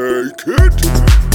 Take it.